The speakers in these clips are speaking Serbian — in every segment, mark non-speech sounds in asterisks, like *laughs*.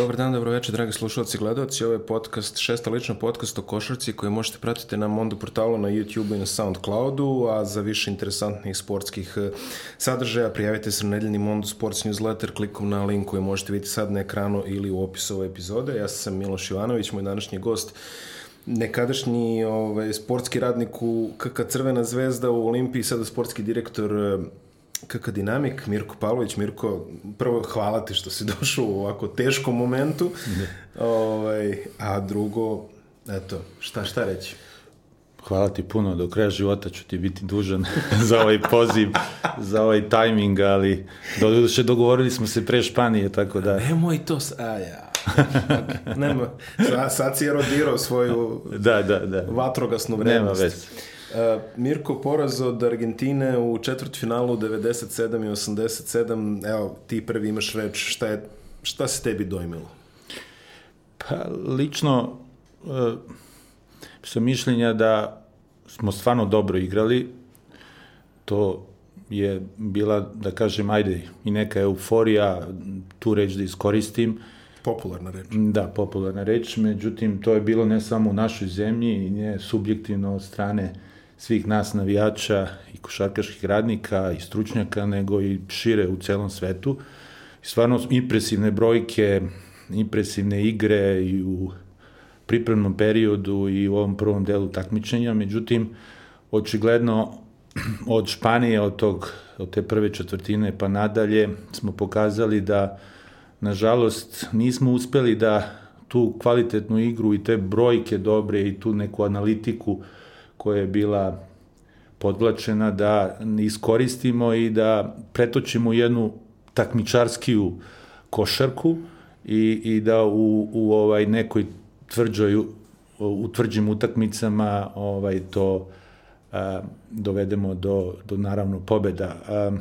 Dobar dan, dobro večer, dragi slušalci i gledalci. Ovo je podcast, šesta lična podcast o košarci koji možete pratiti na Mondo portalu, na YouTube i na Soundcloudu, a za više interesantnih sportskih eh, sadržaja prijavite se na nedeljni Mondo Sports newsletter klikom na link koji možete vidjeti sad na ekranu ili u opisu ove epizode. Ja sam Miloš Ivanović, moj današnji gost nekadašnji ovaj, sportski radnik u KK Crvena zvezda u Olimpiji, sada sportski direktor KK Dinamik, Mirko Pavlović. Mirko, prvo hvala ti što si *laughs* došao u ovako teškom momentu, ovaj, a drugo, eto, šta, šta reći? Hvala ti puno, do kraja života ću ti biti dužan *laughs* za ovaj poziv, za ovaj tajming, ali doduše dogovorili smo se pre Španije, tako da... Nemoj to, a ja, nema, *laughs* sad, sad si erodirao svoju da, da, da. vatrogasnu vrednost. Nema veze. Uh, Mirko poraz od Argentine u četvrtfinalu 97 i 87. Evo, ti prvi imaš reč, šta, je, šta se tebi dojmilo? Pa, lično uh, sam mišljenja da smo stvarno dobro igrali. To je bila, da kažem, ajde, i neka euforija, tu reč da iskoristim. Popularna reč. Da, popularna reč, međutim, to je bilo ne samo u našoj zemlji, i ne subjektivno od strane uh, svih nas navijača i košarkaških radnika i stručnjaka, nego i šire u celom svetu. Stvarno impresivne brojke, impresivne igre i u pripremnom periodu i u ovom prvom delu takmičenja, međutim, očigledno *clears throat* od Španije, od, tog, od te prve četvrtine pa nadalje, smo pokazali da, nažalost, nismo uspeli da tu kvalitetnu igru i te brojke dobre i tu neku analitiku uh, koja je bila podvlačena da iskoristimo i da pretočimo jednu takmičarskiju košarku i, i da u, u ovaj nekoj tvrđoj u tvrđim utakmicama ovaj to a, dovedemo do, do naravno pobeda. A,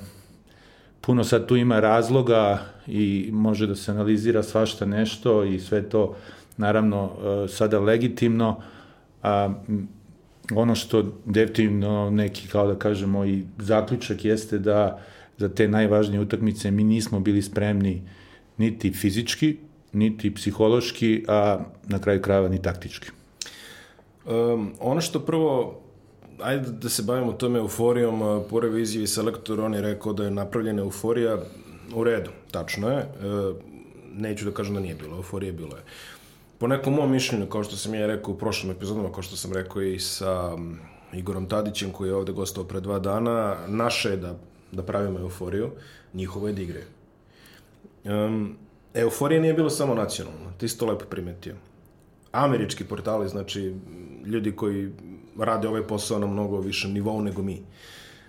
puno sad tu ima razloga i može da se analizira svašta nešto i sve to naravno sada legitimno, a ono što definitivno neki, kao da kažemo, i zaključak jeste da za te najvažnije utakmice mi nismo bili spremni niti fizički, niti psihološki, a na kraju krajeva ni taktički. Um, ono što prvo, ajde da se bavimo tome euforijom, po reviziji selektor on je rekao da je napravljena euforija u redu, tačno je, e, neću da kažem da nije bilo, euforije bilo je po nekom mom mišljenju, kao što sam ja rekao u prošlom epizodama, kao što sam rekao i sa Igorom Tadićem, koji je ovde gostao pre dva dana, naše je da, da pravimo euforiju, njihovo je da igre. Um, euforija nije bilo samo nacionalna, ti si to lepo primetio. Američki portali, znači ljudi koji rade ovaj posao na mnogo višem nivou nego mi,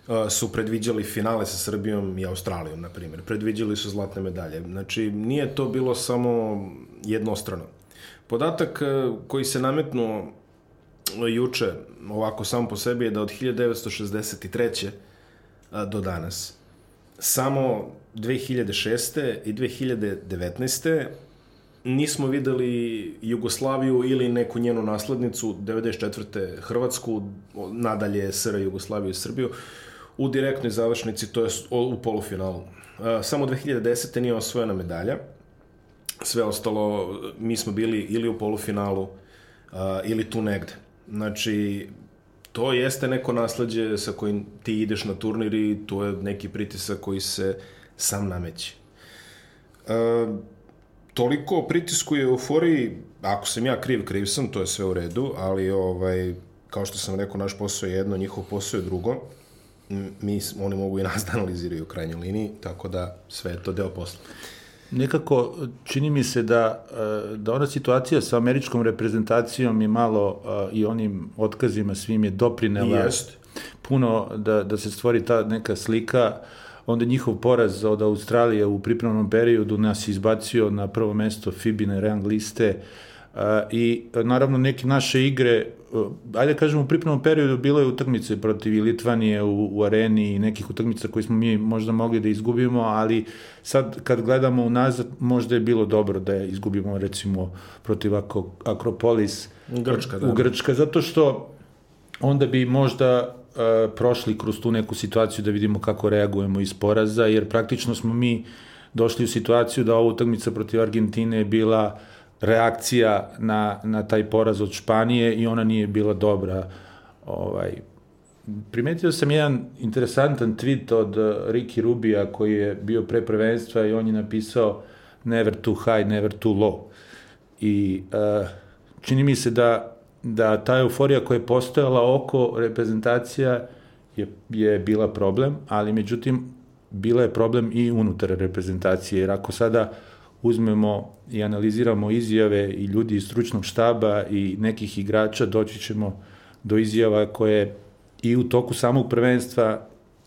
uh, su predviđali finale sa Srbijom i Australijom, na primjer. Predviđali su zlatne medalje. Znači, nije to bilo samo jednostrano. Podatak e, koji se nametnuo juče, ovako samo po sebi, je da od 1963. do danas, samo 2006. i 2019. nismo videli Jugoslaviju ili neku njenu naslednicu, 94. Hrvatsku, nadalje SR Jugoslaviju i Srbiju, u direktnoj završnici, to je u polufinalu. Samo 2010. nije osvojena medalja, sve ostalo, mi smo bili ili u polufinalu uh, ili tu negde. Znači, to jeste neko nasledđe sa kojim ti ideš na turnir i to je neki pritisak koji se sam nameće. Uh, toliko o pritisku i euforiji, ako sam ja kriv, kriv sam, to je sve u redu, ali ovaj, kao što sam rekao, naš posao je jedno, njihov posao je drugo. Mi, oni mogu i nas da analiziraju u krajnjoj liniji, tako da sve je to deo posla nekako čini mi se da, e, da ona situacija sa američkom reprezentacijom i malo e, i onim otkazima svim je doprinela Jest. puno da, da se stvori ta neka slika onda njihov poraz od Australije u pripremnom periodu nas izbacio na prvo mesto Fibine rang liste uh, i naravno neke naše igre ajde da kažemo u pripremnom periodu bilo je utakmice protiv Litvanije u, u areni i nekih utakmica koje smo mi možda mogli da izgubimo, ali sad kad gledamo unazad možda je bilo dobro da je izgubimo recimo protiv Akropolis Grčka, da. u Grčka, zato što onda bi možda uh, prošli kroz tu neku situaciju da vidimo kako reagujemo iz poraza, jer praktično smo mi došli u situaciju da ova utakmica protiv Argentine je bila reakcija na, na taj poraz od Španije i ona nije bila dobra. Ovaj, primetio sam jedan interesantan tweet od uh, Ricky Rubija koji je bio pre prvenstva i on je napisao never too high, never too low. I uh, čini mi se da, da ta euforija koja je postojala oko reprezentacija je, je bila problem, ali međutim bila je problem i unutar reprezentacije, jer ako sada uzmemo i analiziramo izjave i ljudi iz stručnog štaba i nekih igrača, doći ćemo do izjava koje i u toku samog prvenstva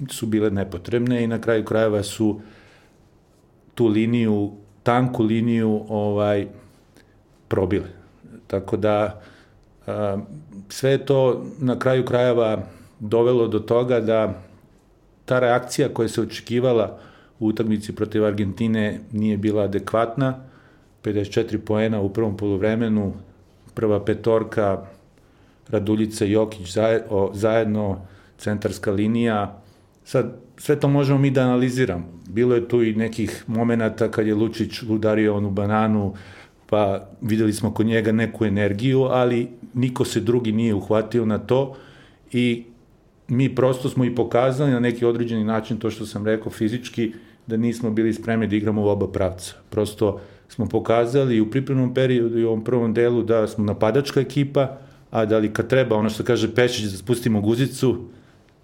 su bile nepotrebne i na kraju krajeva su tu liniju, tanku liniju ovaj probile. Tako da a, sve je to na kraju krajeva dovelo do toga da ta reakcija koja se očekivala u utakmici protiv Argentine nije bila adekvatna. 54 poena u prvom polovremenu, prva petorka Raduljica Jokić zajedno, centarska linija. Sad, sve to možemo mi da analiziramo. Bilo je tu i nekih momenata kad je Lučić udario onu bananu, pa videli smo kod njega neku energiju, ali niko se drugi nije uhvatio na to i mi prosto smo i pokazali na neki određeni način to što sam rekao fizički, da nismo bili spremni da igramo u oba pravca. Prosto smo pokazali u pripremnom periodu i u ovom prvom delu da smo napadačka ekipa, a da li kad treba, ono što kaže Pešić, da spustimo guzicu,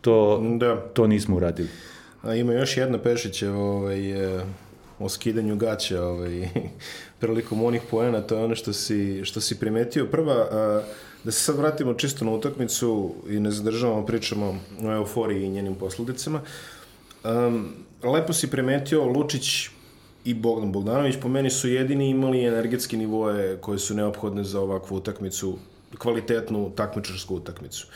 to, da. to nismo uradili. A ima još jedna Pešića ovaj, e, o skidanju gaća ovaj, *laughs* prilikom onih poena, to je ono što si, što si primetio. Prva, a, da se sad vratimo čisto na utakmicu i ne zadržavamo, pričamo o euforiji i njenim posledicama. Um, lepo si primetio, Lučić i Bogdan Bogdanović po meni su jedini imali energetske nivoje koje su neophodne za ovakvu utakmicu kvalitetnu takmičarsku utakmicu.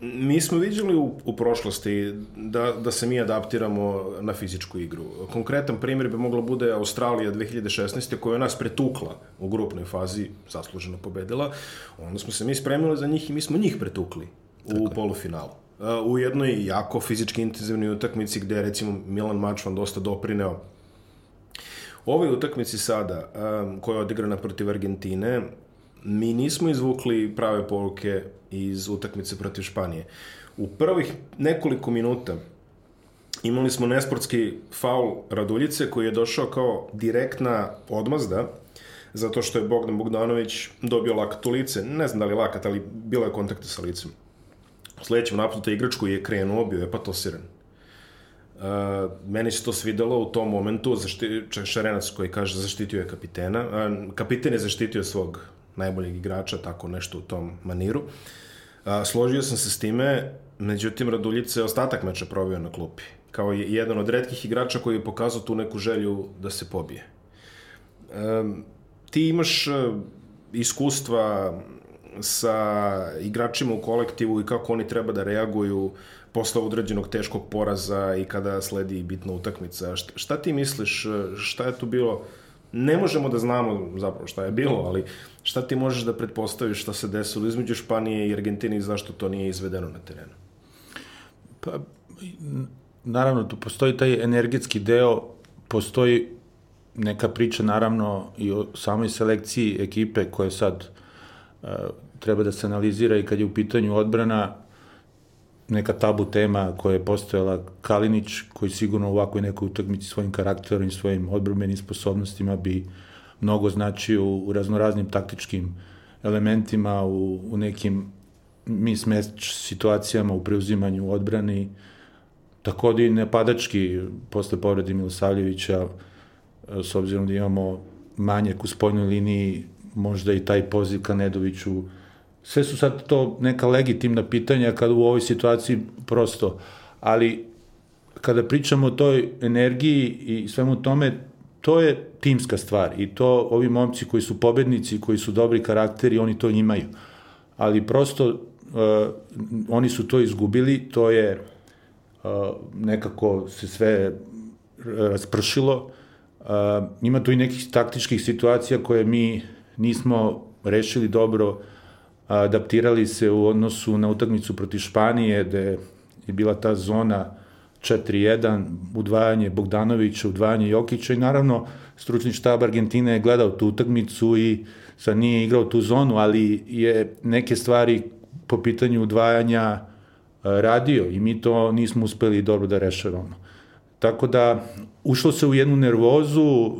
Mi smo vidjeli u, u prošlosti da, da se mi adaptiramo na fizičku igru. Konkretan primjer bi mogla bude Australija 2016. koja je nas pretukla u grupnoj fazi, zasluženo pobedila. Onda smo se mi spremili za njih i mi smo njih pretukli u Tako. polufinalu. U jednoj jako fizički intenzivnoj utakmici gde je recimo Milan Mačvan dosta doprineo ovoj utakmici sada, um, koja je odigrana protiv Argentine, mi nismo izvukli prave poruke iz utakmice protiv Španije. U prvih nekoliko minuta imali smo nesportski faul Raduljice koji je došao kao direktna odmazda zato što je Bogdan Bogdanović dobio lakat u lice. Ne znam da li lakat, ali bilo je kontakta sa licem. U sledećem napadu igrač koji je krenuo, bio je patosiran. Uh, meni se to svidelo u tom momentu, zašti, Šarenac koji kaže zaštitio je kapitena. Uh, kapiten je zaštitio svog najboljeg igrača, tako nešto u tom maniru. A, složio sam se s time, međutim Raduljica je ostatak meča provio na klupi. Kao je jedan od redkih igrača koji je pokazao tu neku želju da se pobije. E, ti imaš e, iskustva sa igračima u kolektivu i kako oni treba da reaguju posle određenog teškog poraza i kada sledi bitna utakmica. Šta, šta ti misliš, šta je tu bilo ne možemo da znamo zapravo šta je bilo, ali šta ti možeš da pretpostaviš šta se desilo između Španije i Argentine i zašto to nije izvedeno na terenu? Pa, naravno, tu postoji taj energetski deo, postoji neka priča naravno i o samoj selekciji ekipe koje sad treba da se analizira i kad je u pitanju odbrana, neka tabu tema koja je postojala Kalinić, koji sigurno u ovakvoj nekoj utakmici svojim karakterom i svojim odbrbenim sposobnostima bi mnogo značio u raznoraznim taktičkim elementima, u, u nekim mismatch situacijama, u preuzimanju odbrani, takođe i nepadački posle povredi Milosavljevića, s obzirom da imamo manjak u spoljnoj liniji, možda i taj poziv ka Nedoviću, sve su sad to neka legitimna pitanja kada u ovoj situaciji prosto, ali kada pričamo o toj energiji i svemu tome, to je timska stvar i to ovi momci koji su pobednici, koji su dobri karakteri, oni to imaju. Ali prosto uh, oni su to izgubili, to je uh, nekako se sve raspršilo. Uh, ima tu i nekih taktičkih situacija koje mi nismo rešili dobro adaptirali se u odnosu na utakmicu protiv Španije, gde je bila ta zona 4-1, udvajanje Bogdanovića, udvajanje Jokića i naravno stručni štab Argentine je gledao tu utakmicu i sad nije igrao tu zonu, ali je neke stvari po pitanju udvajanja radio i mi to nismo uspeli dobro da rešavamo. Tako da ušlo se u jednu nervozu,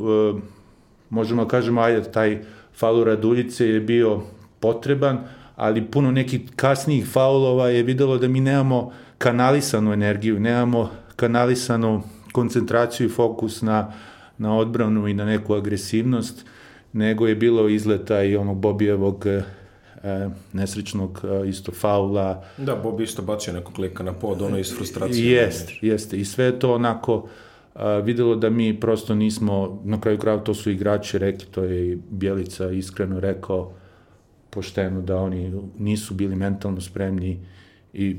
možemo da kažemo, ajde, taj faul Raduljice je bio potreban, ali puno nekih kasnijih faulova je videlo da mi nemamo kanalisanu energiju, nemamo kanalisanu koncentraciju i fokus na, na odbranu i na neku agresivnost, nego je bilo izleta i onog Bobijevog e, nesrećnog e, isto faula. Da, Bobi isto bacio nekog lika na pod, ono iz frustracije. Jeste, jeste. I sve to onako videlo da mi prosto nismo, na kraju kraja to su igrači rekli, to je i Bjelica iskreno rekao pošteno da oni nisu bili mentalno spremni i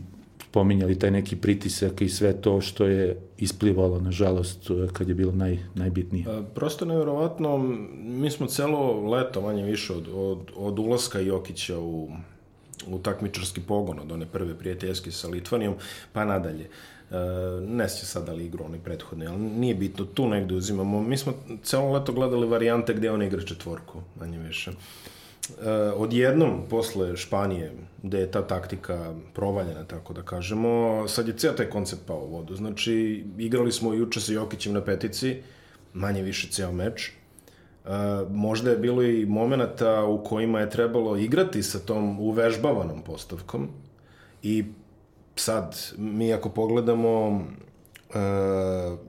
spominjali taj neki pritisak i sve to što je isplivalo, nažalost, kad je bilo naj, najbitnije. Prosto nevjerovatno, mi smo celo leto manje više od, od, od ulaska Jokića u, u takmičarski pogon od one prve prijateljske sa Litvanijom, pa nadalje. Uh, ne će sad da li igru onaj prethodni, ali nije bitno, tu negde uzimamo. Mi smo celo leto gledali varijante gde on igra četvorku, manje više. Uh, odjednom, posle Španije, gde je ta taktika provaljena, tako da kažemo, sad je ceo taj koncept pao u vodu. Znači, igrali smo juče sa Jokićem na petici, manje više ceo meč. Uh, možda je bilo i momenta u kojima je trebalo igrati sa tom uvežbavanom postavkom i sad, mi ako pogledamo, uh,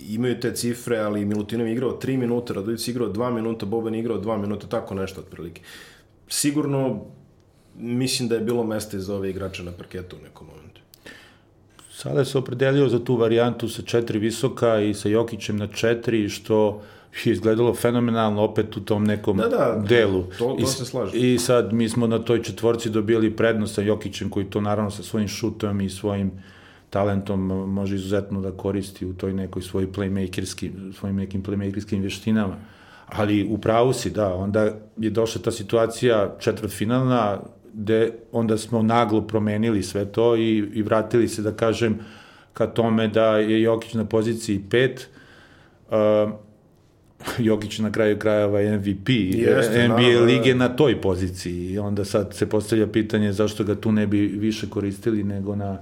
imaju te cifre, ali Milutinov je igrao 3 minuta, Radović igrao 2 minuta, Boban igrao 2 minuta, tako nešto otprilike. Sigurno, mislim da je bilo mesta za ove igrače na parketu u nekom momentu. Sada se opredelio za tu varijantu sa četiri visoka i sa Jokićem na četiri, što je izgledalo fenomenalno opet u tom nekom da, da, delu. To, to I, se slaže. I sad mi smo na toj četvorci dobili prednost sa Jokićem koji to naravno sa svojim šutom i svojim talentom može izuzetno da koristi u toj nekoj svoj playmakerski, svojim nekim playmakerskim vještinama. Ali u pravu si, da, onda je došla ta situacija četvrtfinalna, gde onda smo naglo promenili sve to i, i vratili se, da kažem, ka tome da je Jokić na poziciji 5, uh, *laughs* Jokić na kraju krajeva je MVP Jeste, NBA naravno, lige na toj poziciji. I onda sad se postavlja pitanje zašto ga tu ne bi više koristili nego na,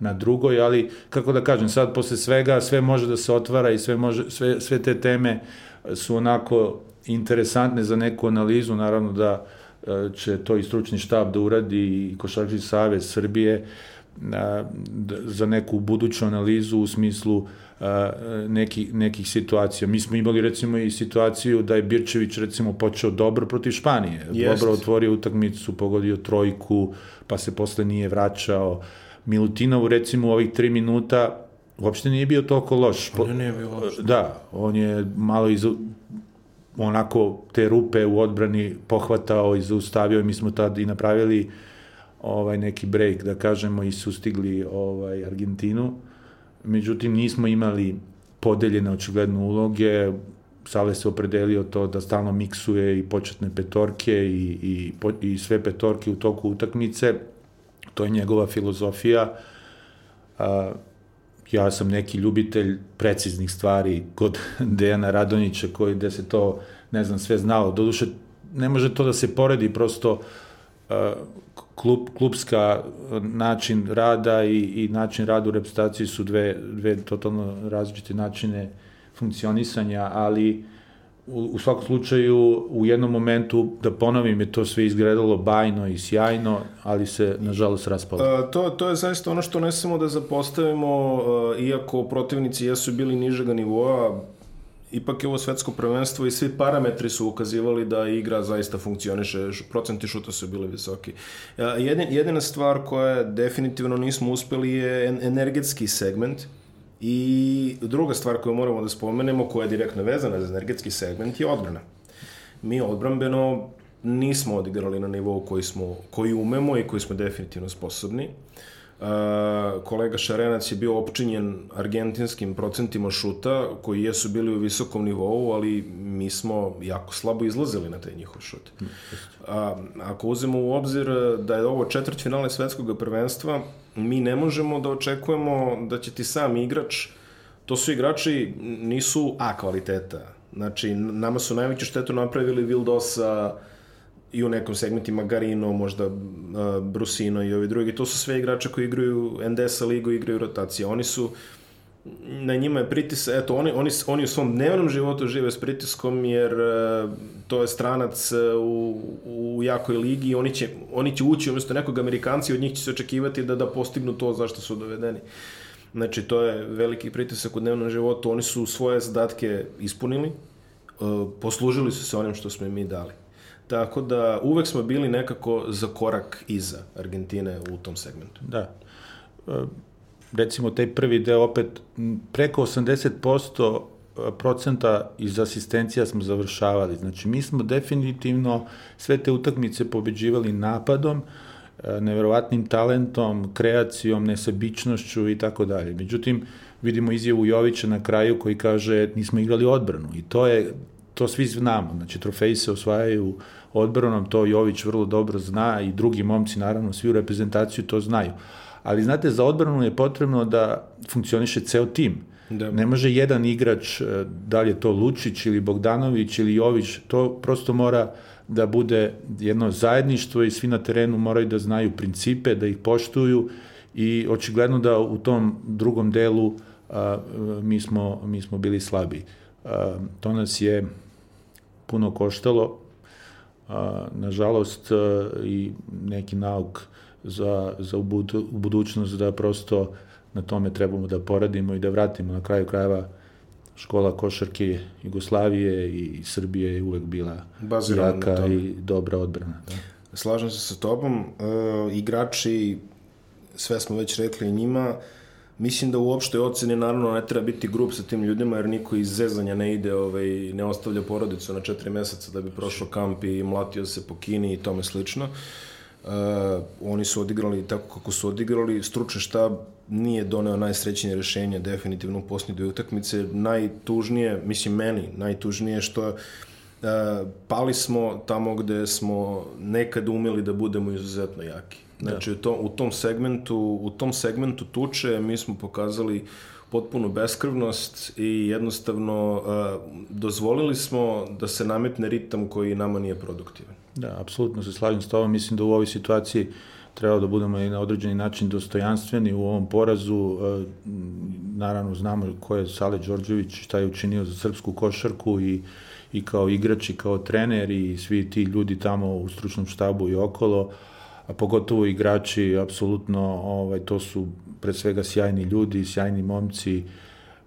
na drugoj, ali kako da kažem, sad posle svega sve može da se otvara i sve, može, sve, sve te teme su onako interesantne za neku analizu, naravno da e, će to i stručni štab da uradi i Košarkaški savez Srbije za neku buduću analizu u smislu nekih, nekih situacija. Mi smo imali recimo i situaciju da je Birčević recimo počeo dobro protiv Španije. Jest. Dobro otvorio utakmicu, pogodio trojku, pa se posle nije vraćao. Milutinov recimo u ovih tri minuta uopšte nije bio toliko loš. On nije bio loš. Da, on je malo iz, onako te rupe u odbrani pohvatao i zaustavio i mi smo tad i napravili ovaj neki break da kažemo i sustigli ovaj Argentinu međutim nismo imali podeljene očigledno uloge, Sale se opredelio to da stalno miksuje i početne petorke i, i, i sve petorke u toku utakmice, to je njegova filozofija. A, ja sam neki ljubitelj preciznih stvari kod *laughs* Dejana Radonjića koji gde se to, ne znam, sve znalo. Doduše, ne može to da se poredi, prosto klub, klubska način rada i, i način rada u reprezentaciji su dve, dve totalno različite načine funkcionisanja, ali u, u svakom slučaju u jednom momentu, da ponovim, je to sve izgledalo bajno i sjajno, ali se nažalost raspalo. A, to, to je zaista ono što ne samo da zapostavimo, a, iako protivnici jesu bili nižega nivoa, ipak je ovo svetsko prvenstvo i svi parametri su ukazivali da igra zaista funkcioniše, procenti šuta su bili visoki. Jedin, jedina stvar koja definitivno nismo uspeli je energetski segment, I druga stvar koju moramo da spomenemo, koja je direktno vezana za energetski segment, je odbrana. Mi odbrambeno nismo odigrali na nivou koji, smo, koji umemo i koji smo definitivno sposobni. Uh, kolega Šarenac je bio opčinjen argentinskim procentima šuta koji jesu bili u visokom nivou, ali mi smo jako slabo izlazili na taj njihov šut. A, ako uzemo u obzir da je ovo četvrt finale svetskog prvenstva, mi ne možemo da očekujemo da će ti sam igrač, to su igrači, nisu A kvaliteta. Znači, nama su najveću štetu napravili Vildosa i u nekom segmentima Garino, možda uh, Brusino i ovi drugi. To su sve igrače koji igraju NDS-a ligu, igraju rotacije. Oni su na njima je pritisak, eto, oni, oni, oni u svom dnevnom životu žive s pritiskom, jer uh, to je stranac uh, u, u jakoj ligi i oni će, oni će ući umjesto nekog Amerikanca i od njih će se očekivati da, da postignu to zašto su dovedeni. Znači, to je veliki pritisak u dnevnom životu. Oni su svoje zadatke ispunili, uh, poslužili su se onim što smo im mi dali. Tako da uvek smo bili nekako za korak iza Argentine u tom segmentu. Da. Recimo, taj prvi deo opet, preko 80% procenta iz asistencija smo završavali. Znači, mi smo definitivno sve te utakmice pobeđivali napadom, neverovatnim talentom, kreacijom, nesebičnošću i tako dalje. Međutim, vidimo izjavu Jovića na kraju koji kaže nismo igrali odbranu i to je to svi znamo. Znači, trofeji se osvajaju odbranom, to Jović vrlo dobro zna i drugi momci, naravno, svi u reprezentaciju to znaju. Ali, znate, za odbranu je potrebno da funkcioniše ceo tim. Da. Ne može jedan igrač, e, da li je to Lučić ili Bogdanović ili Jović, to prosto mora da bude jedno zajedništvo i svi na terenu moraju da znaju principe, da ih poštuju i očigledno da u tom drugom delu a, mi, smo, mi smo bili slabi. A, to nas je puno koštalo, a, nažalost a, i neki nauk za, za u, budu, u budućnost da prosto na tome trebamo da poradimo i da vratimo na kraju krajeva škola košarke Jugoslavije i Srbije je uvek bila Bazirano jaka i dobra odbrana. Da. Slažem se sa tobom. E, igrači, sve smo već rekli njima, Mislim da u opštoj oceni naravno ne treba biti grup sa tim ljudima jer niko iz zezanja ne ide, ovaj, ne ostavlja porodicu na četiri meseca da bi prošao kamp i mlatio se po kini i tome slično. Uh, oni su odigrali tako kako su odigrali. Stručni štab nije doneo najsrećnije rešenje definitivno u posljednje dve utakmice. Najtužnije, mislim meni, najtužnije što uh, pali smo tamo gde smo nekad umeli da budemo izuzetno jaki. Znači, da. to, u tom segmentu, u tom segmentu tuče mi smo pokazali potpunu beskrvnost i jednostavno uh, dozvolili smo da se nametne ritam koji nama nije produktivan. Da, apsolutno se slažem s tobom. Mislim da u ovoj situaciji treba da budemo i na određeni način dostojanstveni u ovom porazu. Uh, naravno, znamo ko je Sale Đorđević, šta je učinio za srpsku košarku i, i kao igrač i kao trener i svi ti ljudi tamo u stručnom štabu i okolo. A pogotovo igrači, apsolutno, ovaj, to su pre svega sjajni ljudi, sjajni momci,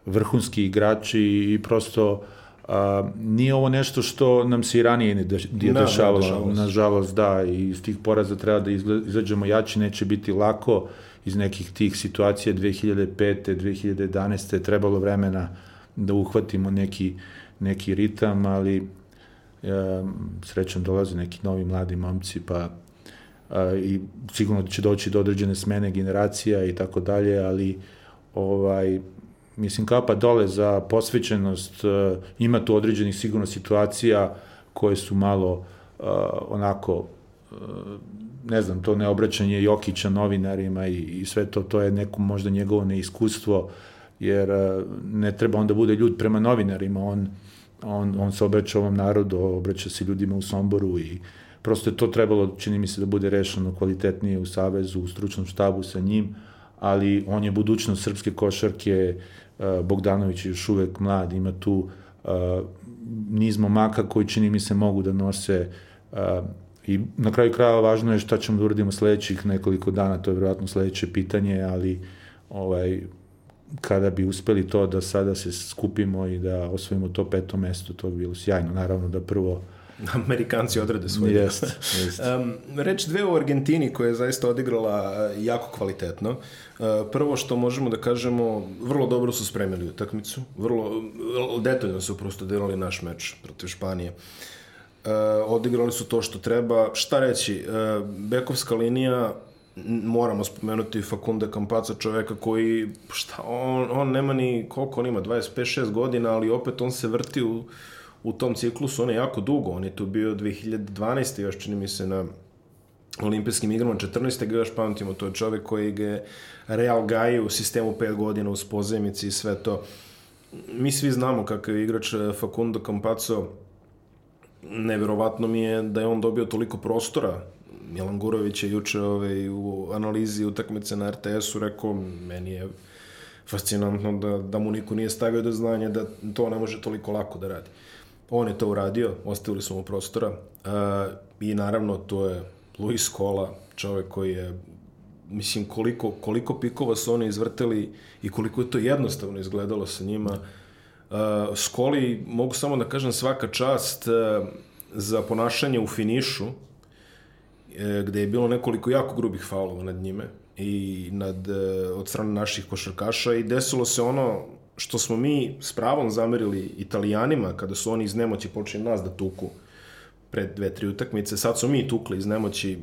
vrhunski igrači i prosto a, nije ovo nešto što nam se i ranije ne da, dešavalo, ne, nažalost da, i iz tih poraza treba da izađemo jači, neće biti lako iz nekih tih situacija 2005. 2011. trebalo vremena da uhvatimo neki, neki ritam, ali ja, srećom dolaze neki novi mladi momci, pa i sigurno će doći do određene smene generacija i tako dalje, ali ovaj, mislim kapa dole za posvećenost, e, ima tu određenih sigurno situacija koje su malo uh, onako uh, ne znam, to neobraćanje Jokića novinarima i, i sve to, to je neko možda njegovo neiskustvo, jer ne treba onda bude ljud prema novinarima, on, on, on se obraća ovom narodu, obraća se ljudima u Somboru i uh, Prosto je to trebalo, čini mi se, da bude rešeno kvalitetnije u Savezu, u stručnom štabu sa njim, ali on je budućnost srpske košarke, Bogdanović je još uvek mlad, ima tu niz momaka koji čini mi se mogu da nose i na kraju kraja važno je šta ćemo da uradimo sledećih nekoliko dana, to je vjerojatno sledeće pitanje, ali ovaj, kada bi uspeli to da sada se skupimo i da osvojimo to peto mesto, to bi bilo sjajno. Naravno da prvo *laughs* Amerikanci odrade svoj jest, jest. Um, reč dve u Argentini koja je zaista odigrala e, jako kvalitetno. Uh, prvo što možemo da kažemo, vrlo dobro su spremili utakmicu, vrlo, vrlo detaljno su prosto delali naš meč protiv Španije. Uh, odigrali su to što treba. Šta reći, uh, bekovska linija moramo spomenuti Fakunde Kampaca, čoveka koji, šta, on, on nema ni, koliko on ima, 25-6 godina, ali opet on se vrti u, u tom ciklusu, on je jako dugo, on je tu bio 2012. još čini mi se na olimpijskim igrama 14. ga još pamtimo, to je čovek koji ga Real gaji u sistemu 5 godina uz pozemici i sve to. Mi svi znamo kakav je igrač e, Facundo Campazzo, neverovatno mi je da je on dobio toliko prostora. Milan Gurović je juče ovaj, u analizi utakmice na RTS-u rekao, meni je fascinantno da, da mu niko nije stavio do znanja da to ne može toliko lako da radi. On je to uradio, ostavili su mu prostora uh, i naravno to je Luis Kola, čovek koji je mislim koliko, koliko pikova su oni izvrteli i koliko je to jednostavno izgledalo sa njima. Uh, Skoli, mogu samo da kažem svaka čast uh, za ponašanje u finišu, uh, gde je bilo nekoliko jako grubih faulova nad njime i nad, uh, od strane naših košarkaša i desilo se ono što smo mi s pravom zamerili italijanima kada su oni iz nemoći počeli nas da tuku pred dve, tri utakmice. Sad su mi tukli iz nemoći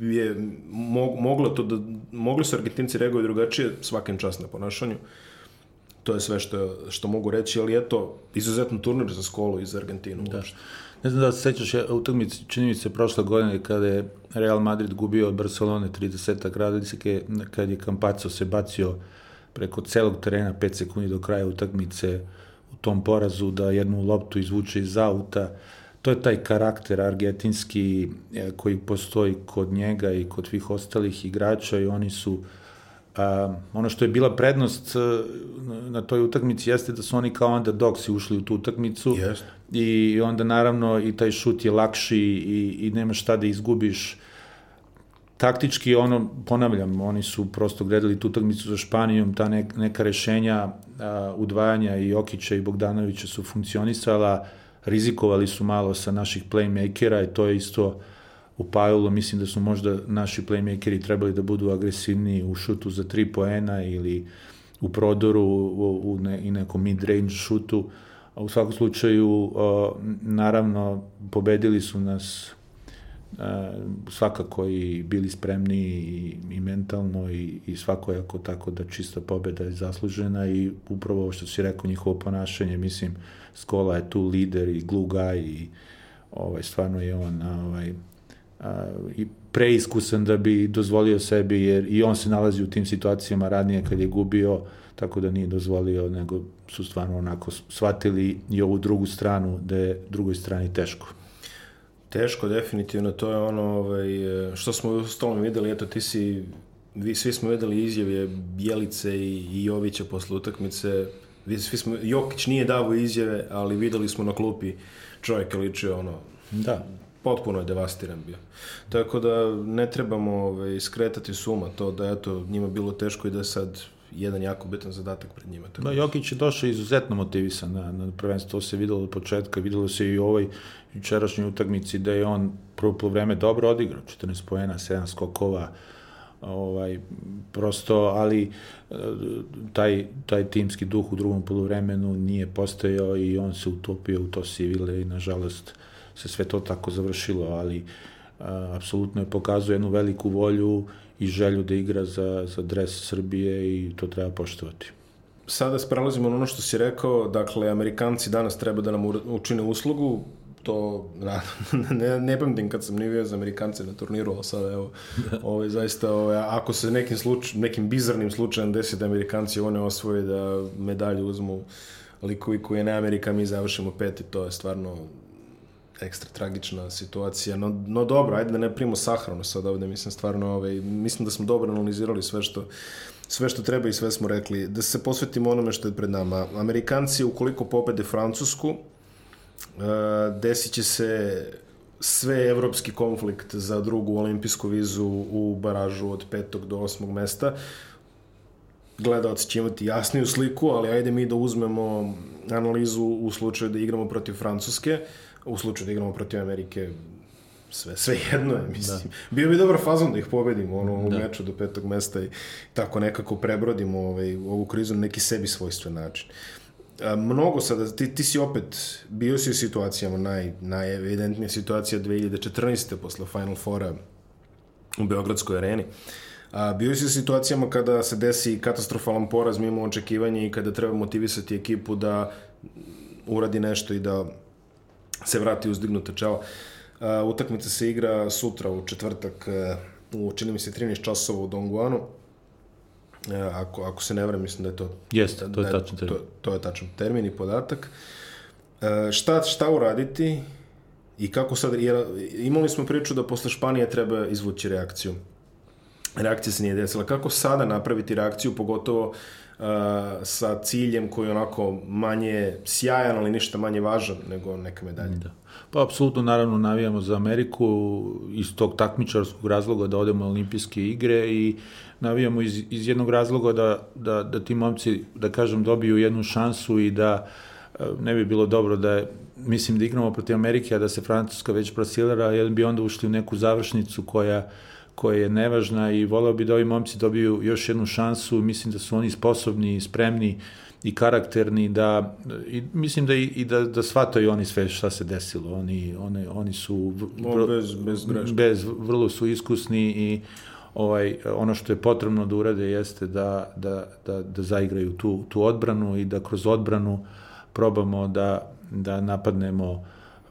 je mo, moglo to da mogli su Argentinci reagovati drugačije svakim čas na ponašanju. To je sve što, što mogu reći, ali eto, izuzetno turnir za skolu iz Argentinu. Da. Ne znam da se sećaš utakmice, čini mi se prošle godine kada je Real Madrid gubio od Barcelone 30 radicike, kad je Campazzo se bacio preko celog terena 5 sekundi do kraja utakmice u tom porazu da jednu loptu izvuče iz auta to je taj karakter argentinski e, koji postoji kod njega i kod svih ostalih igrača i oni su a, ono što je bila prednost e, na toj utakmici jeste da su oni kao underdogsi ušli u tu utakmicu yes. i onda naravno i taj šut je lakši i, i nema šta da izgubiš taktički ono, ponavljam, oni su prosto gledali tu utakmicu za Španijom, ta ne, neka rešenja a, udvajanja i Okića i Bogdanovića su funkcionisala, rizikovali su malo sa naših playmakera i to je isto upajalo, mislim da su možda naši playmakeri trebali da budu agresivniji u šutu za tri poena ili u prodoru u, u ne, i nekom mid-range šutu. A u svakom slučaju, o, naravno, pobedili su nas svakako i bili spremni i, i mentalno i, i svakojako tako da čista pobeda je zaslužena i upravo ovo što si rekao njihovo ponašanje, mislim, Skola je tu lider i glue guy i ovaj, stvarno je on ovaj, a, i preiskusan da bi dozvolio sebi, jer i on se nalazi u tim situacijama radnije kad je gubio, tako da nije dozvolio, nego su stvarno onako shvatili i ovu drugu stranu, da je drugoj strani teško. Teško, definitivno, to je ono ovaj, što smo u stolom videli, eto ti si, vi, svi smo videli izjave Bjelice i, i Jovića posle utakmice, svi smo, Jokić nije davo izjave, ali videli smo na klupi čovjek je ličio ono, da. potpuno je devastiran bio. Tako da ne trebamo ovaj, skretati suma to da eto njima bilo teško i da sad jedan jako bitan zadatak pred njima. Tako. Da, Jokić je došao izuzetno motivisan na, na prvenstvo, to se videlo od početka, videlo se i u ovoj jučerašnjoj utakmici da je on prvo vreme dobro odigrao, 14 poena, 7 skokova, ovaj, prosto, ali e, taj, taj timski duh u drugom polovremenu nije postojao i on se utopio u to sivile i nažalost se sve to tako završilo, ali a, apsolutno je pokazuje jednu veliku volju i želju da igra za, za dres Srbije i to treba poštovati. Sada sprelazimo na ono što si rekao, dakle, Amerikanci danas treba da nam učine uslugu, to *laughs* ne, ne pamtim kad sam nivio za Amerikance na turniru, ali sada evo, *laughs* ovaj, zaista, ovaj, ako se nekim, sluč, nekim bizarnim slučajem desi da Amerikanci one osvoje da medalju uzmu likovi koji je ne Amerika, mi završimo peti, to je stvarno ekstra tragična situacija, no, no dobro, ajde da ne primimo sahranu sad ovde, mislim stvarno, ovaj, mislim da smo dobro analizirali sve što sve što treba i sve smo rekli. Da se posvetimo onome što je pred nama. Amerikanci, ukoliko pobede Francusku, Uh, desit će se sve evropski konflikt za drugu olimpijsku vizu u baražu od petog do osmog mesta. Gledalci će imati jasniju sliku, ali ajde mi da uzmemo analizu u slučaju da igramo protiv Francuske, u slučaju da igramo protiv Amerike, sve, sve jedno je, mislim. Da. Bio bi dobar fazon da ih pobedimo ono, da. u meču do petog mesta i tako nekako prebrodimo ovaj, ovu krizu na neki sebi svojstven način. Uh, mnogo sada, ti, ti si opet bio si u situacijama, naj, najevidentnija situacija 2014. posle Final Fora u Beogradskoj areni. A, bio si u situacijama kada se desi katastrofalan poraz mimo očekivanja i kada treba motivisati ekipu da uradi nešto i da se vrati uzdignuta čela. Uh, utakmica se igra sutra u četvrtak uh, u, čini mi se, 13 časova u Dongguanu. Uh, ako, ako se ne vrem, mislim da je to... Jeste, to je da tačan termin. To, to je tačan termin i podatak. Uh, šta, šta uraditi i kako sad... Jer, imali smo priču da posle Španije treba izvući reakciju. Reakcija se nije desila. Kako sada napraviti reakciju, pogotovo uh, sa ciljem koji je onako manje sjajan, ali ništa manje važan nego neka medalja? Da. Pa, apsolutno, naravno, navijamo za Ameriku iz tog takmičarskog razloga da odemo na olimpijske igre i navijamo iz, iz jednog razloga da, da, da ti momci, da kažem, dobiju jednu šansu i da e, ne bi bilo dobro da mislim da igramo protiv Amerike, a da se Francuska već prasilera, jer bi onda ušli u neku završnicu koja koja je nevažna i voleo bi da ovi momci dobiju još jednu šansu, mislim da su oni sposobni spremni i karakterni da i mislim da i, i da da shvataju oni sve šta se desilo oni oni oni su vrlo, bez bez greške. bez vrlo su iskusni i ovaj ono što je potrebno da urade jeste da da da da zaigraju tu tu odbranu i da kroz odbranu probamo da da napadnemo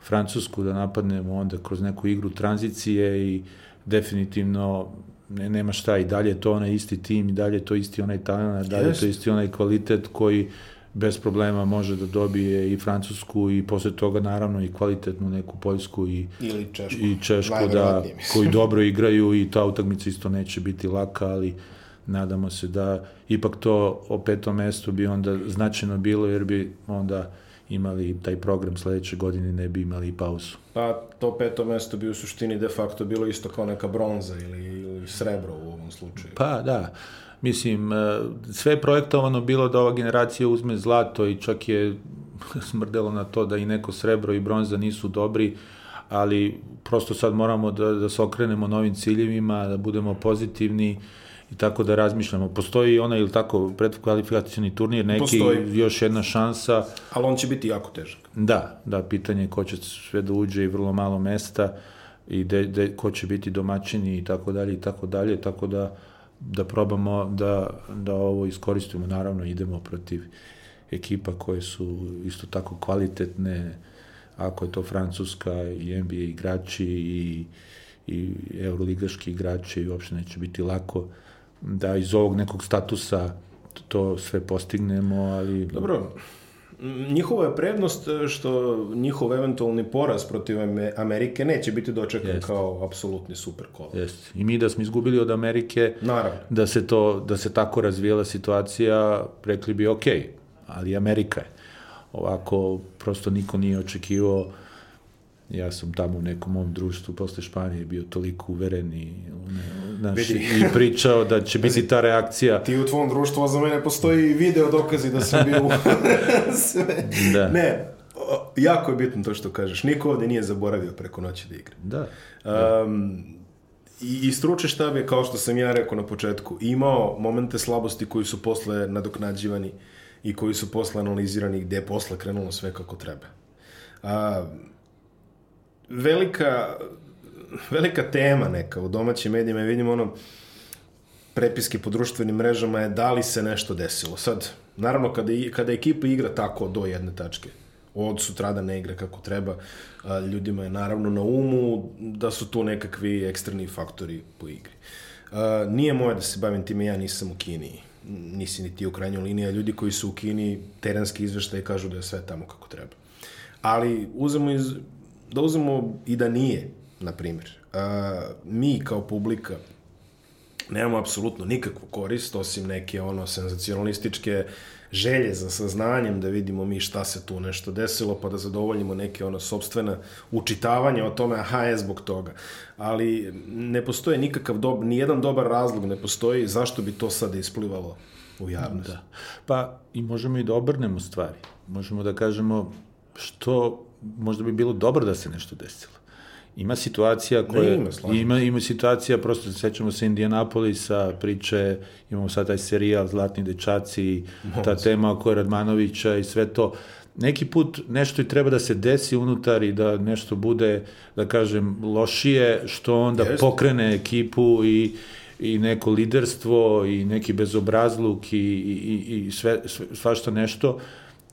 Francusku, da napadnemo onda kroz neku igru tranzicije i definitivno ne, nema šta. I dalje je to onaj isti tim i dalje je to isti onaj talent, dalje je to isti onaj kvalitet koji bez problema može da dobije i Francusku i posle toga naravno i kvalitetnu neku Poljsku i, Ili Češku. i Češku da, koji dobro igraju i ta utakmica isto neće biti laka, ali nadamo se da ipak to o petom mestu bi onda značajno bilo jer bi onda imali taj program sledeće godine ne bi imali pauzu. Pa to peto mesto bi u suštini de facto bilo isto kao neka bronza ili, ili srebro u ovom slučaju. Pa da, mislim, e, sve je projektovano bilo da ova generacija uzme zlato i čak je *laughs* smrdelo na to da i neko srebro i bronza nisu dobri, ali prosto sad moramo da, da se okrenemo novim ciljevima, da budemo pozitivni, i tako da razmišljamo. Postoji ona ili tako predkvalifikacijni turnir, neki Postoji. još jedna šansa. Ali on će biti jako težak. Da, da, pitanje je ko će sve da uđe i vrlo malo mesta i de, de, ko će biti domaćini i tako dalje i tako dalje, tako da da probamo da, da ovo iskoristimo. Naravno, idemo protiv ekipa koje su isto tako kvalitetne, ako je to Francuska i NBA igrači i, i euroligaški igrači, uopšte neće biti lako da iz ovog nekog statusa to sve postignemo, ali... Dobro, njihova je prednost što njihov eventualni poraz protiv Amerike neće biti dočekan Jest. kao apsolutni super kolo. Jeste. I mi da smo izgubili od Amerike, Naravno. da se to da se tako razvijela situacija, rekli bi ok, ali Amerika je. Ovako prosto niko nije očekivao ja sam tamo u nekom mom društvu posle Španije bio toliko uveren i, znaš, i pričao da će biti ta reakcija. Ti u tvom društvu, a za mene postoji video dokazi da sam bio *laughs* sve. Da. Ne, jako je bitno to što kažeš. Niko ovde nije zaboravio preko noći da igra. Da. Um, I, i struče štab je, kao što sam ja rekao na početku, imao momente slabosti koji su posle nadoknađivani i koji su posle analizirani gde je posle krenulo sve kako treba. A, velika, velika tema neka u domaćim medijima, vidimo ono, prepiske po društvenim mrežama je da li se nešto desilo. Sad, naravno, kada, kada ekipa igra tako do jedne tačke, od sutrada ne igra kako treba, ljudima je naravno na umu da su tu nekakvi ekstremni faktori po igri. Nije moje da se bavim time, ja nisam u Kini, nisi ni ti u krajnjoj liniji, ljudi koji su u Kini terenski izveštaje kažu da je sve tamo kako treba. Ali uzemo iz, da uzmemo i da nije, na primjer, mi kao publika nemamo apsolutno nikakvu korist, osim neke ono senzacionalističke želje za saznanjem da vidimo mi šta se tu nešto desilo, pa da zadovoljimo neke ono sobstvene učitavanje o tome, aha, je zbog toga. Ali ne postoje nikakav dob, nijedan dobar razlog ne postoji zašto bi to sad isplivalo u javnost. Da. Pa i možemo i da obrnemo stvari. Možemo da kažemo što možda bi bilo dobro da se nešto desilo. Ima situacija koja... ima, ima, ima situacija, prosto sećamo se Indianapolisa, priče, imamo sad taj serijal Zlatni dečaci, Može. ta tema oko Radmanovića i sve to. Neki put nešto i treba da se desi unutar i da nešto bude, da kažem, lošije, što onda Jest. pokrene ekipu i i neko liderstvo i neki bezobrazluk i, i, i sve, sve, svašta nešto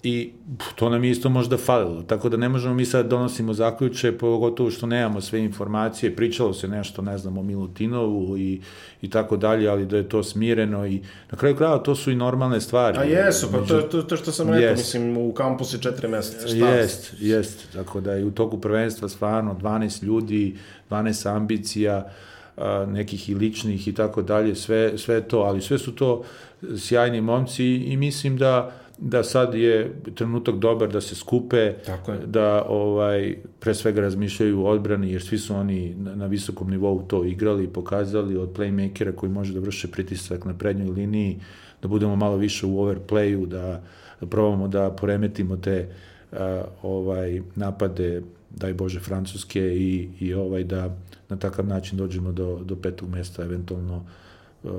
I to nam je isto možda falilo, tako da ne možemo mi sad donosimo zaključe, pogotovo što nemamo sve informacije, pričalo se nešto, ne znam, o Milutinovu i, i tako dalje, ali da je to smireno i na kraju krajeva to su i normalne stvari. A jesu, pa to, to, to što sam rekao, jest. mislim, u kampusu je četiri meseca, šta? Jest, jest, tako da je u toku prvenstva stvarno 12 ljudi, 12 ambicija, nekih i ličnih i tako dalje, sve, sve to, ali sve su to sjajni momci i mislim da da sad je trenutak dobar da se skupe, Tako je. da ovaj pre svega razmišljaju o odbrani, jer svi su oni na, na visokom nivou to igrali i pokazali od playmakera koji može da vrše pritisak na prednjoj liniji, da budemo malo više u overplayu, da, da probamo da poremetimo te uh, ovaj napade daj Bože Francuske i, i ovaj da na takav način dođemo do, do petog mesta eventualno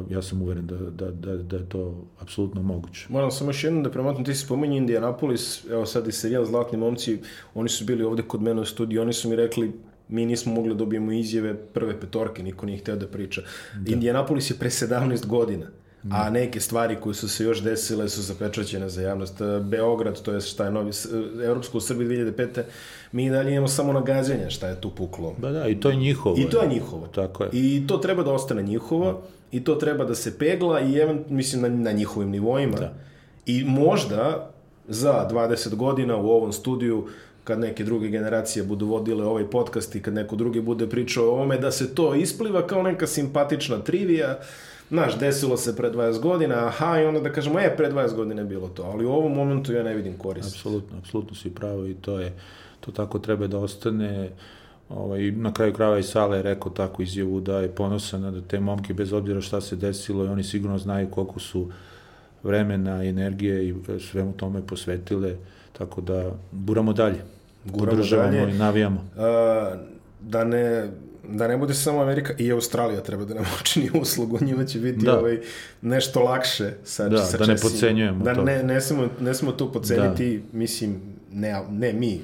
ja sam uveren da, da, da, da je to apsolutno moguće. Moram samo još jednom da premotam, ti si spominji Indianapolis, evo sad i serijal Zlatni momci, oni su bili ovde kod mene u studiju, oni su mi rekli mi nismo mogli da dobijemo izjave prve petorke, niko nije hteo da priča. Da. Indianapolis je pre 17 godina, da. a neke stvari koje su se još desile su zapečaćene za javnost. Beograd, to je šta je novi, Evropsko u Srbiji 2005. Mi dalje imamo samo nagađanja šta je tu puklo. Da, da, i to je njihovo. I to je njihovo. Tako je. I to treba da ostane njihovo. Da i to treba da se pegla i event, mislim na, na njihovim nivoima. Da. I možda za 20 godina u ovom studiju kad neke druge generacije budu vodile ovaj podcast i kad neko drugi bude pričao o ovome, da se to ispliva kao neka simpatična trivija, Znaš, desilo se pre 20 godina, aha, i onda da kažemo, e, pre 20 godina je bilo to, ali u ovom momentu ja ne vidim korist. Apsolutno, apsolutno si pravo i to je, to tako treba da ostane. Ovaj, na kraju krava i Sala je rekao takvu izjavu da je ponosan da te momke, bez obzira šta se desilo, i oni sigurno znaju koliko su vremena, energije i svemu tome posvetile, tako da buramo dalje. Guramo dalje. i navijamo. A, da ne da ne bude samo Amerika i Australija treba da nam *laughs* učini uslugu, njima će biti da. ovaj, nešto lakše sa, da, sa da ne podcenjujemo da to. Ne, ne, smo, ne smo tu podceniti, da. mislim, ne, ne mi,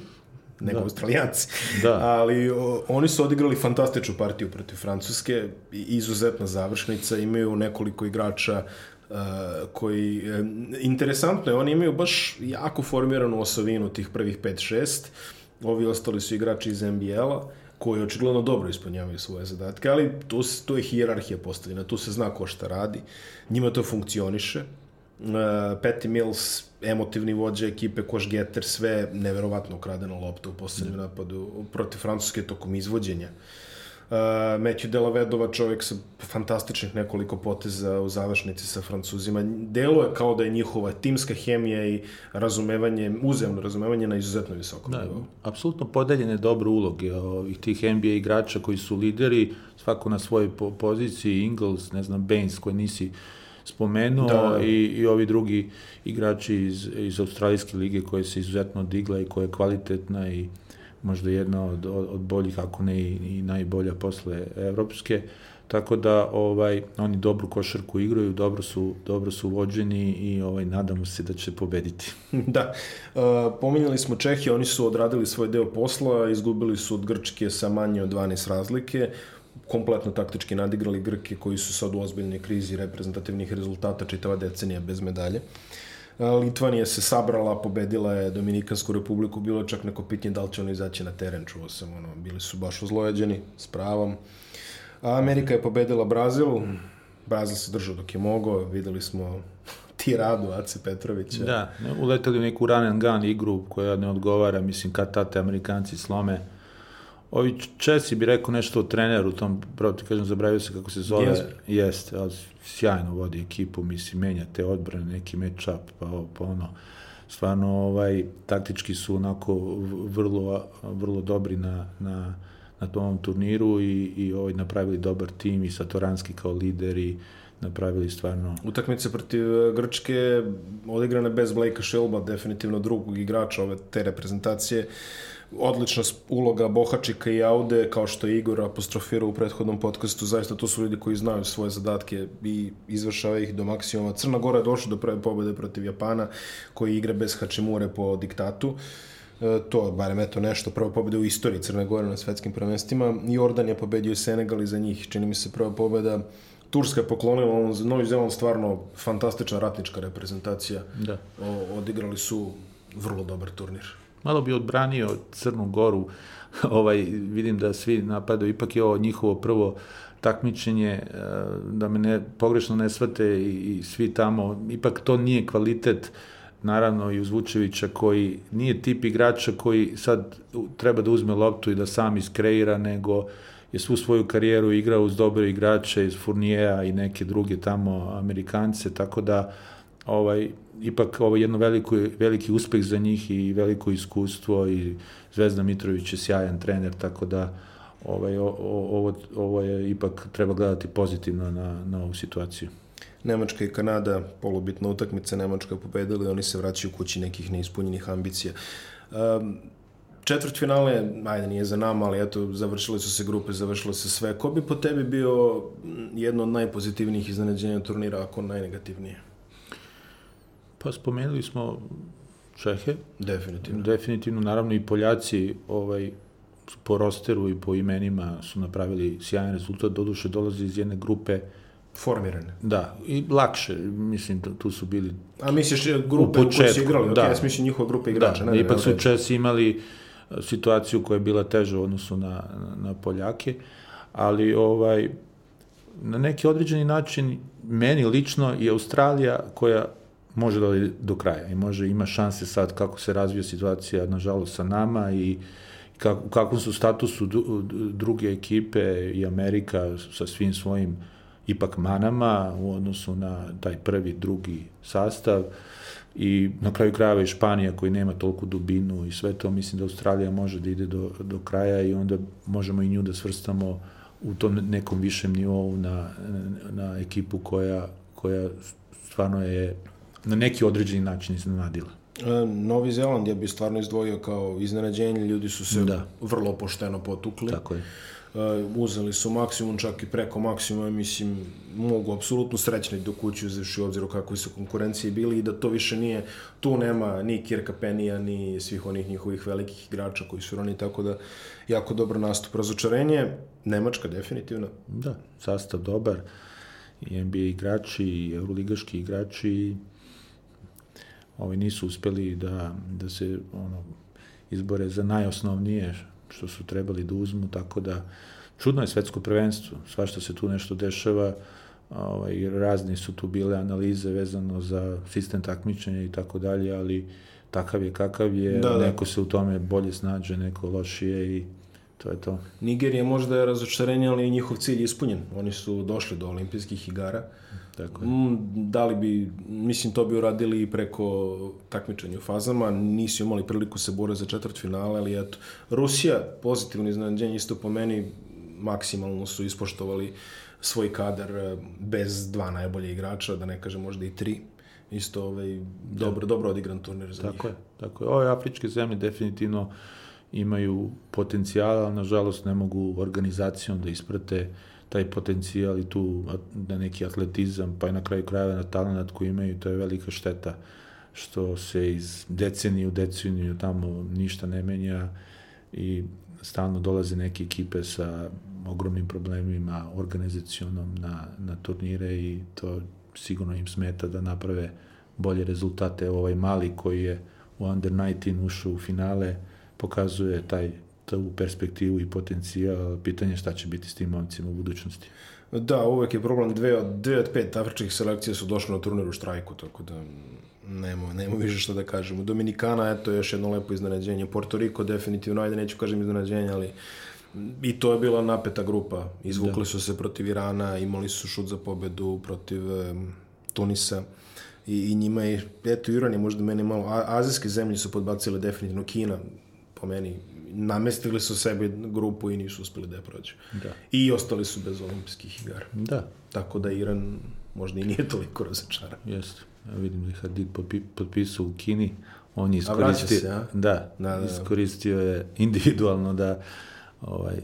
nego da. Australijanci. Da. Ali o, oni su odigrali fantastičnu partiju protiv Francuske, izuzetna završnica, imaju nekoliko igrača uh, koji, e, interesantno je, oni imaju baš jako formiranu osovinu tih prvih 5-6, ovi ostali su igrači iz NBL-a, koji očigledno dobro ispunjavaju svoje zadatke, ali tu, tu je hijerarhija postavljena, tu se zna ko šta radi, njima to funkcioniše, uh, Patty Mills, emotivni vođa ekipe, koš getter, sve neverovatno ukradena lopta u poslednjem napadu protiv Francuske tokom izvođenja. Uh, Matthew Delavedova, čovjek sa fantastičnih nekoliko poteza u završnici sa Francuzima. Delo je kao da je njihova timska hemija i razumevanje, uzemno razumevanje na izuzetno visokom da, nivou. Apsolutno podeljene dobre uloge ovih tih NBA igrača koji su lideri, svako na svojoj poziciji, Ingles, ne znam, Baines koji nisi uh, spomenuo da. i, i ovi drugi igrači iz, iz Australijske lige koje se izuzetno digla i koja je kvalitetna i možda jedna od, od boljih, ako ne i, i najbolja posle evropske. Tako da ovaj oni dobru košarku igraju, dobro su dobro su vođeni i ovaj nadamo se da će pobediti. *laughs* da. Uh, pominjali smo Čehije, oni su odradili svoj deo posla, izgubili su od Grčke sa manje od 12 razlike kompletno taktički nadigrali Grke koji su sad u ozbiljnoj krizi reprezentativnih rezultata čitava decenija bez medalje. Litvanija se sabrala, pobedila je Dominikansku republiku, bilo čak neko pitanje da li će ono izaći na teren, čuo sam, ono, bili su baš ozlojeđeni, s pravom. A Amerika je pobedila Brazil, Brazil se držao dok je mogao, videli smo *laughs* tiradu Ace Petrovića. Da, uleteli u neku run and gun igru koja ne odgovara, mislim, kad tate Amerikanci slome Ovi Česi bi rekao nešto o treneru, tom, pravo ti kažem, zabravio se kako se zove. Yes. Jeste, ali sjajno vodi ekipu, mislim, menja te odbrane, neki match-up, pa, pa ono, stvarno, ovaj, taktički su onako vrlo, vrlo dobri na, na, na tom turniru i, i ovaj, napravili dobar tim i Satoranski kao lider i napravili stvarno... Utakmice protiv e, Grčke odigrane bez Blakea Shelba, definitivno drugog igrača ove te reprezentacije odlična uloga Bohačika i Aude, kao što je Igor apostrofirao u prethodnom podcastu, zaista to su ljudi koji znaju svoje zadatke i izvršava ih do maksimuma. Crna Gora je došla do prve pobede protiv Japana, koji igra bez Hačimure po diktatu. E, to, barem eto nešto, prva pobeda u istoriji Crne Gore na svetskim prvenstvima. Jordan je pobedio Senegal i za njih, čini mi se, prva pobeda. Turska je poklonila, Novi Zeland stvarno fantastična ratnička reprezentacija. Da. O, odigrali su vrlo dobar turnir. Malo bi odbranio Crnu Goru, *laughs* ovaj, vidim da svi napadaju, ipak je ovo njihovo prvo takmičenje, e, da me ne, pogrešno ne svate i, i svi tamo, ipak to nije kvalitet naravno i uz Vučevića koji nije tip igrača koji sad treba da uzme loptu i da sam iskreira, nego je svu svoju karijeru igrao uz dobre igrače iz Furnijeja i neke druge tamo Amerikance, tako da ovaj, ipak ovo jedno veliko, veliki uspeh za njih i veliko iskustvo i Zvezda Mitrović je sjajan trener, tako da ovaj, ovo, ovo je ipak treba gledati pozitivno na, na ovu situaciju. Nemačka i Kanada, polubitna utakmica, Nemačka je pobedila i oni se vraćaju kući nekih neispunjenih ambicija. Um, četvrt finale, ajde nije za nama, ali eto, završile su se grupe, završilo se sve. Ko bi po tebi bio jedno od najpozitivnijih iznenađenja turnira, ako najnegativnije? Pa spomenuli smo Čehe. Definitivno. Definitivno, naravno i Poljaci ovaj, po rosteru i po imenima su napravili sjajan rezultat, doduše dolazi iz jedne grupe formirane. Da, i lakše, mislim, tu su bili... A misliš grupe u, početku, u kojoj su igrali? Da. Okay, ja mislim njihova grupa igrača. Da, ne, ipak su Česi imali e, situaciju koja je bila teža u odnosu na, na Poljake, ali ovaj, na neki određeni način meni lično je Australija koja može da do kraja i može ima šanse sad kako se razvija situacija nažalost sa nama i kako, kakvom su statusu druge ekipe i Amerika sa svim svojim ipak manama u odnosu na taj prvi, drugi sastav i na kraju krajeva i Španija koji nema toliko dubinu i sve to, mislim da Australija može da ide do, do kraja i onda možemo i nju da svrstamo u tom nekom višem nivou na, na ekipu koja, koja stvarno je na neki određeni način iznenadila. E, Novi Zeland je bi stvarno izdvojio kao iznenađenje, ljudi su se da. vrlo pošteno potukli. Tako je. Uh, uzeli su maksimum, čak i preko maksimuma, mislim, mogu apsolutno srećni do kući uzevši obzir o kakvoj su konkurencije bili i da to više nije, tu nema ni Kirka Penija, ni svih onih njihovih velikih igrača koji su roni, tako da jako dobar nastup. Razočarenje, Nemačka definitivno. Da, sastav dobar, i NBA igrači, i euroligaški igrači, ovaj, nisu uspeli da, da se ono, izbore za najosnovnije što su trebali da uzmu, tako da čudno je svetsko prvenstvo, svašta se tu nešto dešava, ovaj, razni su tu bile analize vezano za sistem takmičenja i tako dalje, ali takav je kakav je, da, da. neko se u tome bolje snađe, neko lošije i to je to. Nigerija možda je razočarenje, ali njihov cilj je ispunjen. Oni su došli do olimpijskih igara. Tako je. Mm, da li bi, mislim, to bi uradili i preko takmičenja u fazama, nisu imali priliku se bore za četvrt finale, ali eto, Rusija, pozitivno iznenađenje, isto po meni, maksimalno su ispoštovali svoj kadar eh, bez dva najbolje igrača, da ne kažem možda i tri. Isto ovaj, dobro, da. dobro odigran turnir za tako njih. Je, tako je. Ove afričke zemlje definitivno imaju potencijala, ali nažalost ne mogu organizacijom da isprate taj potencijal i tu na neki atletizam, pa i na kraju krajeva na talent koji imaju, to je velika šteta što se iz decenije u deceniju tamo ništa ne menja i stalno dolaze neke ekipe sa ogromnim problemima organizacionom na, na turnire i to sigurno im smeta da naprave bolje rezultate. Ovaj mali koji je u Under 19 ušao u finale, pokazuje taj tu perspektivu i potencijal, pitanje šta će biti s tim momcima u budućnosti. Da, uvek je problem, dve od, dve od pet afričkih selekcija su došle na turniru štrajku, tako da nema, nema više šta da kažemo. Dominikana, eto, još jedno lepo iznenađenje. Porto Riko, definitivno, ajde, neću kažem iznenađenje, ali i to je bila napeta grupa. Izvukli da. su se protiv Irana, imali su šut za pobedu protiv um, Tunisa i, i njima je, eto, Iran je možda meni malo, a, azijske zemlje su podbacile definitivno Kina, po meni namestili su sebi grupu i nisu uspeli da je prođu. Da. I ostali su bez olimpijskih igara. Da. Tako da Iran možda i nije toliko razočaran. Jeste. Ja vidim da je Hadid potpisao u Kini. On je iskoristio, se? Da, da, da, da, iskoristio je individualno da ovaj,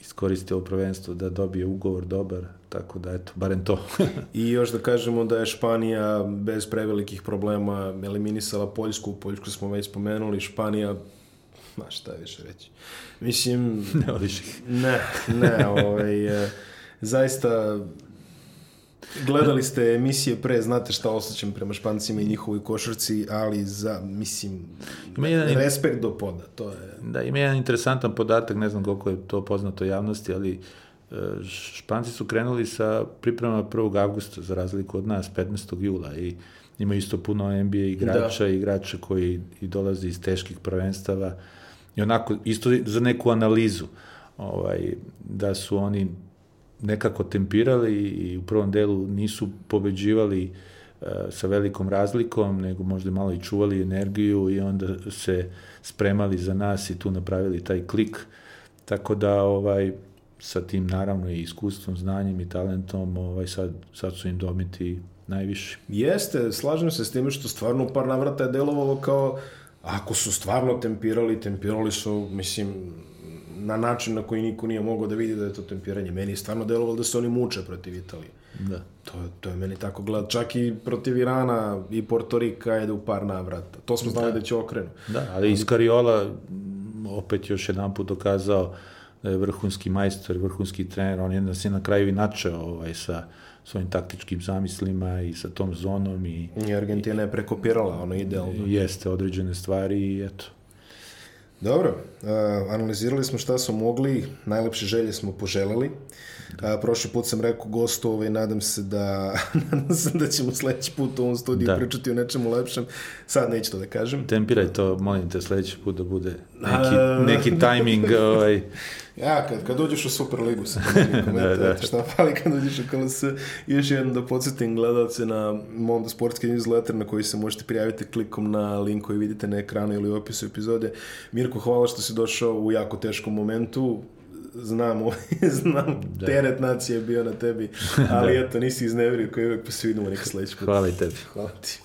iskoriste ovo prvenstvo da dobije ugovor dobar, tako da eto, barem to. *laughs* I još da kažemo da je Španija bez prevelikih problema eliminisala Poljsku, Poljsku smo već spomenuli, Španija ma šta više reći. Mislim... *laughs* ne ih. Ne, ne, ovaj, e, zaista Gledali ste emisije pre, znate šta osjećam prema Špancima i njihovoj košarci, ali za, mislim, ima jedan, respekt do poda, to je... Da, ima jedan interesantan podatak, ne znam koliko je to poznato javnosti, ali e, Španci su krenuli sa pripremama 1. avgusta, za razliku od nas, 15. jula i ima isto puno NBA igrača da. igrača koji i dolaze iz teških prvenstava i onako, isto za neku analizu, ovaj, da su oni nekako tempirali i u prvom delu nisu pobeđivali uh, sa velikom razlikom, nego možda malo i čuvali energiju i onda se spremali za nas i tu napravili taj klik. Tako da ovaj sa tim naravno i iskustvom, znanjem i talentom, ovaj sad sad su im domiti najviše. Jeste, slažem se s tim što stvarno par navrata je delovalo kao ako su stvarno tempirali, tempirali su, mislim, na način na koji niko nije mogao da vidi da je to tempiranje. Meni je stvarno delovalo da se oni muče protiv Italije. Da. To, to je meni tako gled. Čak i protiv Irana i Portorika je u par navrata. To smo znali da, da će okrenu. Da, ali iz Kariola opet još jedan put dokazao da je vrhunski majstor, vrhunski trener. On je na kraju i načeo ovaj, sa svojim taktičkim zamislima i sa tom zonom. I, I Argentina je prekopirala ono idealno. Jeste određene stvari i eto, Dobro, uh, analizirali smo šta smo mogli, najlepše želje smo poželeli. Uh, prošli put sam rekao gostu, ovaj, nadam se da *laughs* nadam se da ćemo sledeći put u ovom studiju da. pričati o nečemu lepšem. Sad neću to da kažem. Tempiraj to, molim te, sledeći put da bude neki, uh, neki timing. *laughs* Ovaj. Ja, kad, kad uđeš u Superligu sa *laughs* da, da. šta fali kad uđeš u KLS, još jedno da podsjetim gledalce na Mondo Sportski newsletter na koji se možete prijaviti klikom na link koji vidite na ekranu ili u opisu epizode. Mirko, hvala što si došao u jako teškom momentu znam, *laughs* znam, da. teret nacije je bio na tebi, *laughs* ali da. eto, nisi iznevrio koji uvek pa se vidimo neki sledeći put. Hvala i tebi. Hvala ti.